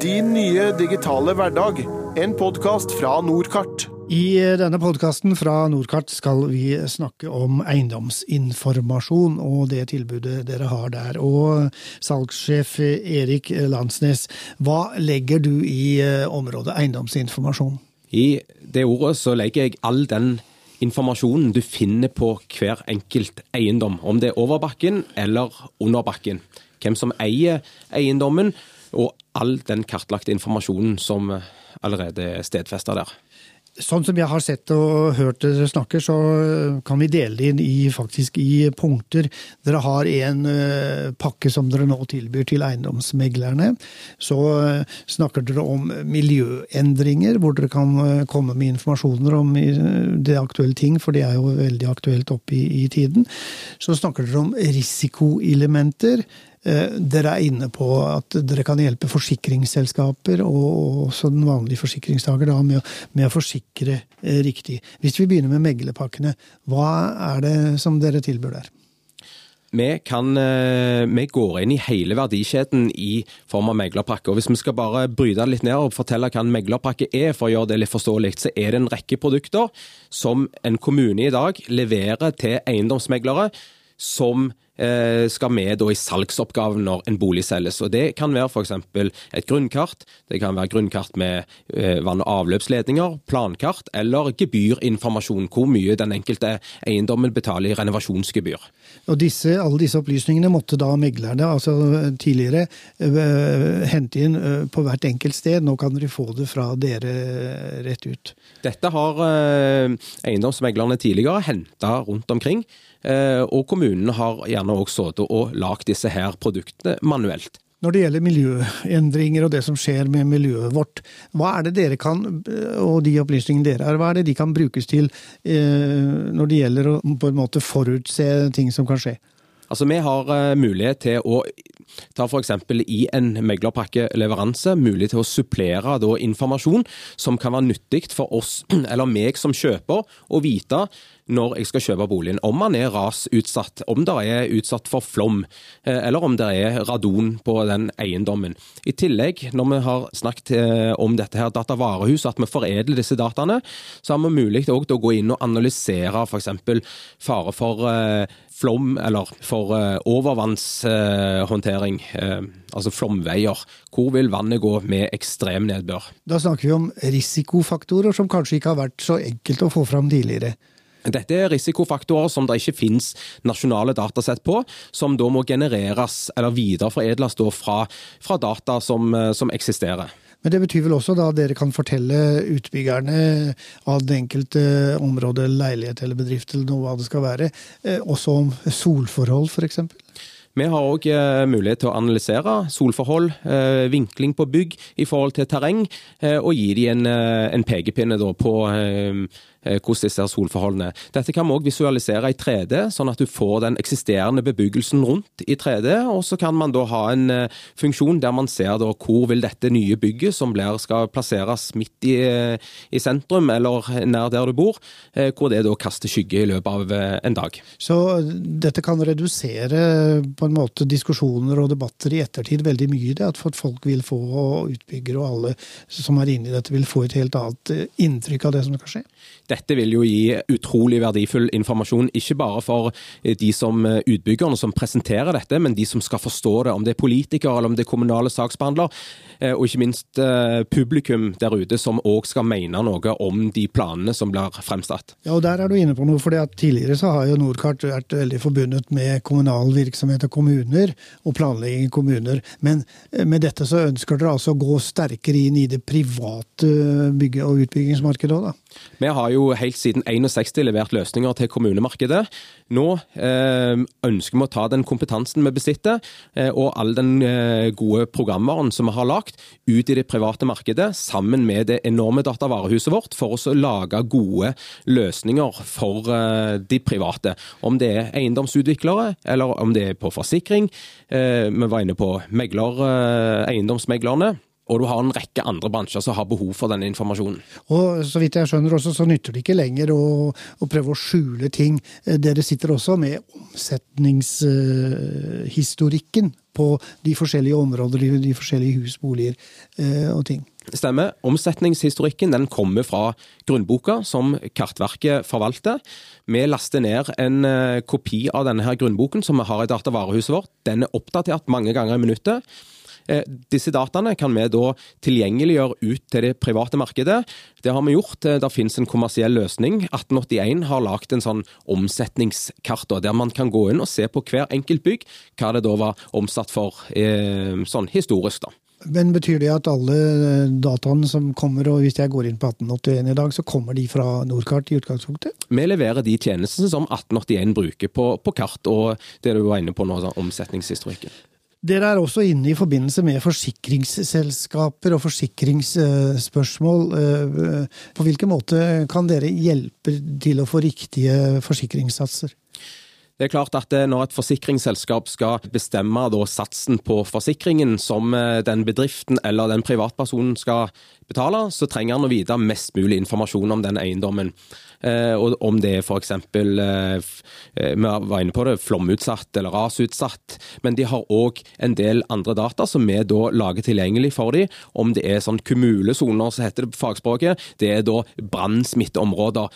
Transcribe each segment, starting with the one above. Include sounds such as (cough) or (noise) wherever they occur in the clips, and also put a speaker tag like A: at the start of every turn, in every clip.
A: Din nye digitale hverdag. En podkast fra Nordkart.
B: I denne podkasten fra Nordkart skal vi snakke om eiendomsinformasjon og det tilbudet dere har der. Og salgssjef Erik Landsnes, hva legger du i eh, området eiendomsinformasjon?
C: I det ordet så legger jeg all den informasjonen du finner på hver enkelt eiendom. Om det er over bakken eller under bakken. Hvem som eier eiendommen, og all den kartlagte informasjonen som allerede er stedfesta der.
B: Sånn som jeg har sett og hørt dere snakke, så kan vi dele det inn i, faktisk i punkter. Dere har en uh, pakke som dere nå tilbyr til eiendomsmeglerne. Så snakker dere om miljøendringer, hvor dere kan komme med informasjoner om det aktuelle ting, for det er jo veldig aktuelt oppe i, i tiden. Så snakker dere om risikoelementer. Eh, dere er inne på at dere kan hjelpe forsikringsselskaper og også den vanlige forsikringstaker da, med, med, å forsikre eh, riktig. Hvis vi begynner med meglerpakkene, hva er det som dere tilbyr der?
C: Vi, kan, eh, vi, går inn i hele verdikjeden i form av meglerpakke. og Hvis vi skal bare bryte det litt ned og fortelle hva en meglerpakke er, for å gjøre det litt forståelig, så er det en rekke produkter som en kommune i dag leverer til eiendomsmeglere som skal med i salgsoppgaven når en bolig selges. Og Det kan være f.eks. et grunnkart, det kan være grunnkart med eh, vann- og avløpsledninger, plankart eller gebyrinformasjon, hvor mye den enkelte eiendommen betaler i renovasjonsgebyr.
B: Og disse, Alle disse opplysningene måtte da meglerne altså tidligere uh, hente inn på hvert enkelt sted. Nå kan dere få det fra dere rett ut.
C: Dette har eiendomsmeglerne tidligere henta rundt omkring. Eh, og kommunene har gjerne også sittet og lagd disse her produktene manuelt.
B: Når det gjelder miljøendringer og det som skjer med miljøet vårt, hva er det dere kan, og de opplysningene dere har, hva er det de kan brukes til eh, når det gjelder å på en måte forutse ting som kan skje?
C: Altså, Vi har uh, mulighet til å ta f.eks. i en meglerpakkeleveranse mulig til å supplere da, informasjon som kan være nyttig for oss (clears throat) eller meg som kjøper å vite når jeg skal kjøpe boligen. Om man er rasutsatt, om det er utsatt for flom, eh, eller om det er radon på den eiendommen. I tillegg, når vi har snakket eh, om dette her datavarehus, at vi foredler disse dataene, så har vi mulig til å gå inn og analysere f.eks. fare for eh, flom, eller for overvannshåndtering, altså flomveier. Hvor vil vannet gå med ekstrem nedbør?
B: Da snakker vi om risikofaktorer som kanskje ikke har vært så enkelt å få fram tidligere.
C: Dette er risikofaktorer som det ikke finnes nasjonale datasett på, som da må genereres eller videreforedles fra, fra, data som, eh, som eksisterer.
B: Men det betyr vel også da at dere kan fortelle utbyggerne av det enkelte området, leilighet eller bedrift eller noe hva det skal være, eh, også om solforhold f.eks.?
C: Vi har òg eh, mulighet til å analysere solforhold, vinkling på bygg i forhold til terreng, og gi dem en, en pekepinne på Eh, hvordan disse solforholdene. Dette kan vi òg visualisere i 3D, sånn at du får den eksisterende bebyggelsen rundt i 3D. Og så kan man da ha en eh, funksjon der man ser da hvor vil dette nye bygget, som blir, skal plasseres midt i, eh, i, sentrum eller nær der du bor, hvor det da kaster skygge i løpet av en dag.
B: Så dette kan redusere på en måte diskusjoner og debatter i ettertid veldig mye, det at folk vil få, og utbyggere og alle som er inne i dette, vil få et helt annet inntrykk av det som skal skje?
C: Dette vil jo gi utrolig verdifull informasjon, ikke bare for eh, de som eh, utbyggerne som presenterer dette, men de som skal forstå det, om det er politikere eller om det er kommunale saksbehandler. Eh, og ikke minst publikum der ute som òg skal mene noe om de planene som blir fremsatt.
B: Ja, og Der er du inne på noe, for tidligere så har jo Nordkart vært veldig forbundet med kommunal virksomhet og kommuner, og planlegging i kommuner. Men med dette så ønsker dere altså å gå sterkere inn i det private bygge- og utbyggingsmarkedet òg, da?
C: Vi har jo helt siden 61 levert løsninger til kommunemarkedet. Nå eh, ønsker vi å ta den kompetansen vi besitter, eh, og all den eh, gode programvaren som vi har lagt, ut i det private markedet, sammen med det enorme datavarehuset vårt, for å lage gode løsninger for de private. Om det er eiendomsutviklere, eller om det er på forsikring. Vi var inne på megler, eiendomsmeglerne Og du har en rekke andre bransjer som har behov for denne informasjonen.
B: Og så vidt jeg skjønner også, så nytter det ikke lenger å, å prøve å skjule ting. Eh, dere sitter også med omsetningshistorikken på de forskjellige områder, de forskjellige hus, boliger eh, og ting.
C: Stemmer. Omsetningshistorikken den kommer fra grunnboka som Kartverket forvalter. Vi laster ned en kopi av denne her grunnboken som vi har i datavarehuset vårt. Den er oppdatert mange ganger i minuttet. Eh, disse dataene kan vi da tilgjengeliggjøre ut til det private markedet. Det har vi gjort. Eh, det finnes en kommersiell løsning. 1881 har lagd en sånn omsetningskart der man kan gå inn og se på hver enkelt bygg hva det da var omsatt for eh, sånn historisk. da.
B: Men Betyr det at alle dataene som kommer, og hvis jeg går inn på 1881 i dag, så kommer de fra Nordkart i utgangspunktet?
C: Vi leverer de tjenestene som 1881 bruker på, på kart, og det du var inne på nå, sånn omsetningshistorikken.
B: Dere er også inne i forbindelse med forsikringsselskaper og forsikringsspørsmål. Eh, på hvilken måte kan dere hjelpe til å få riktige forsikringssatser?
C: Det er klart at eh, Når et forsikringsselskap skal bestemme satsen på forsikringen som eh, den bedriften eller den privatpersonen skal betale, så trenger han å vite mest mulig informasjon om den eiendommen. Eh, og om det er f.eks. Vi var inne på det, flomutsatt eller rasutsatt. Men de har òg en del andre data som vi da lager tilgjengelig for dem. Om det er sånn kumulesoner, så heter det på fagspråket. Det er da brannsmitteområder.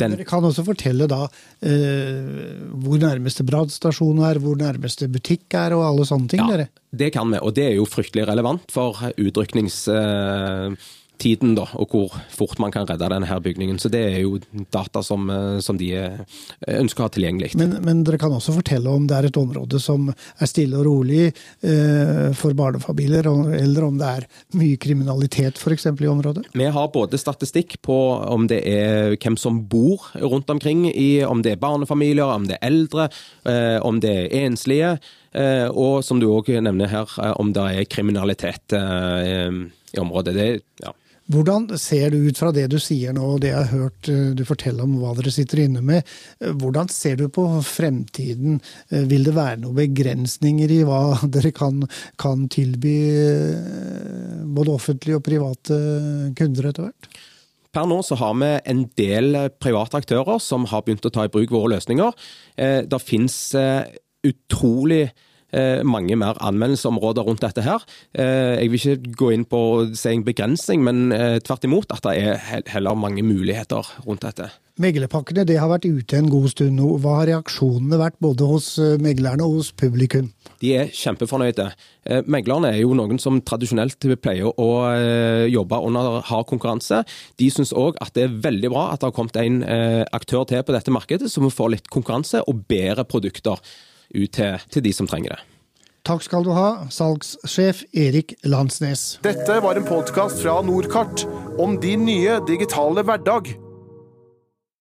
B: Dere kan også fortelle da eh, hvor nærmeste brannstasjon er, hvor nærmeste butikk er og alle sånne ting? Ja, dere.
C: det kan vi, og det er jo fryktelig relevant for utryknings... Tiden, da, og hvor fort man kan redde denne her bygningen. Så det er jo data som, eh, som de eh, ønsker å ha tilgjengelig.
B: Men, men, dere kan også fortelle om det er et område som er stille og rolig eh, for barnefamilier, eller om det er mye kriminalitet f.eks. i området?
C: Vi har både statistikk på om det er hvem som bor rundt omkring, i, om det er barnefamilier, om det er eldre, eh, om det er enslige. Eh, og som du òg nevner her, eh, om det er kriminalitet i området. Det, ja.
B: Hvordan ser det ut fra det du sier nå, og det jeg har hørt eh, du fortelle om hva dere sitter inne med, eh, hvordan ser du på fremtiden? Eh, vil det være noen begrensninger i hva (laughs) dere kan, kan tilby både offentlige og private kunder etter hvert?
C: Per nå så har vi en del private aktører som har begynt å ta i bruk våre løsninger. Det finnes utrolig mange mer anvendelsesområder rundt dette her. Eh, jeg vil ikke gå inn på å si en begrensning, men eh, tvert imot at det er heller mange muligheter rundt dette.
B: Meglerpakkene det har vært ute en god stund nå. Hva har reaksjonene vært både hos meglerne og hos publikum?
C: De er kjempefornøyde. Meglerne er jo noen som tradisjonelt pleier å jobbe under hard konkurranse. De syns òg at det er veldig bra at det har kommet en aktør til på dette markedet, som får litt konkurranse og bedre produkter ut til, til de som trenger det.
B: Takk skal du ha, salgssjef Erik Landsnes.
A: Dette var en podkast fra Norkart om din nye digitale hverdag.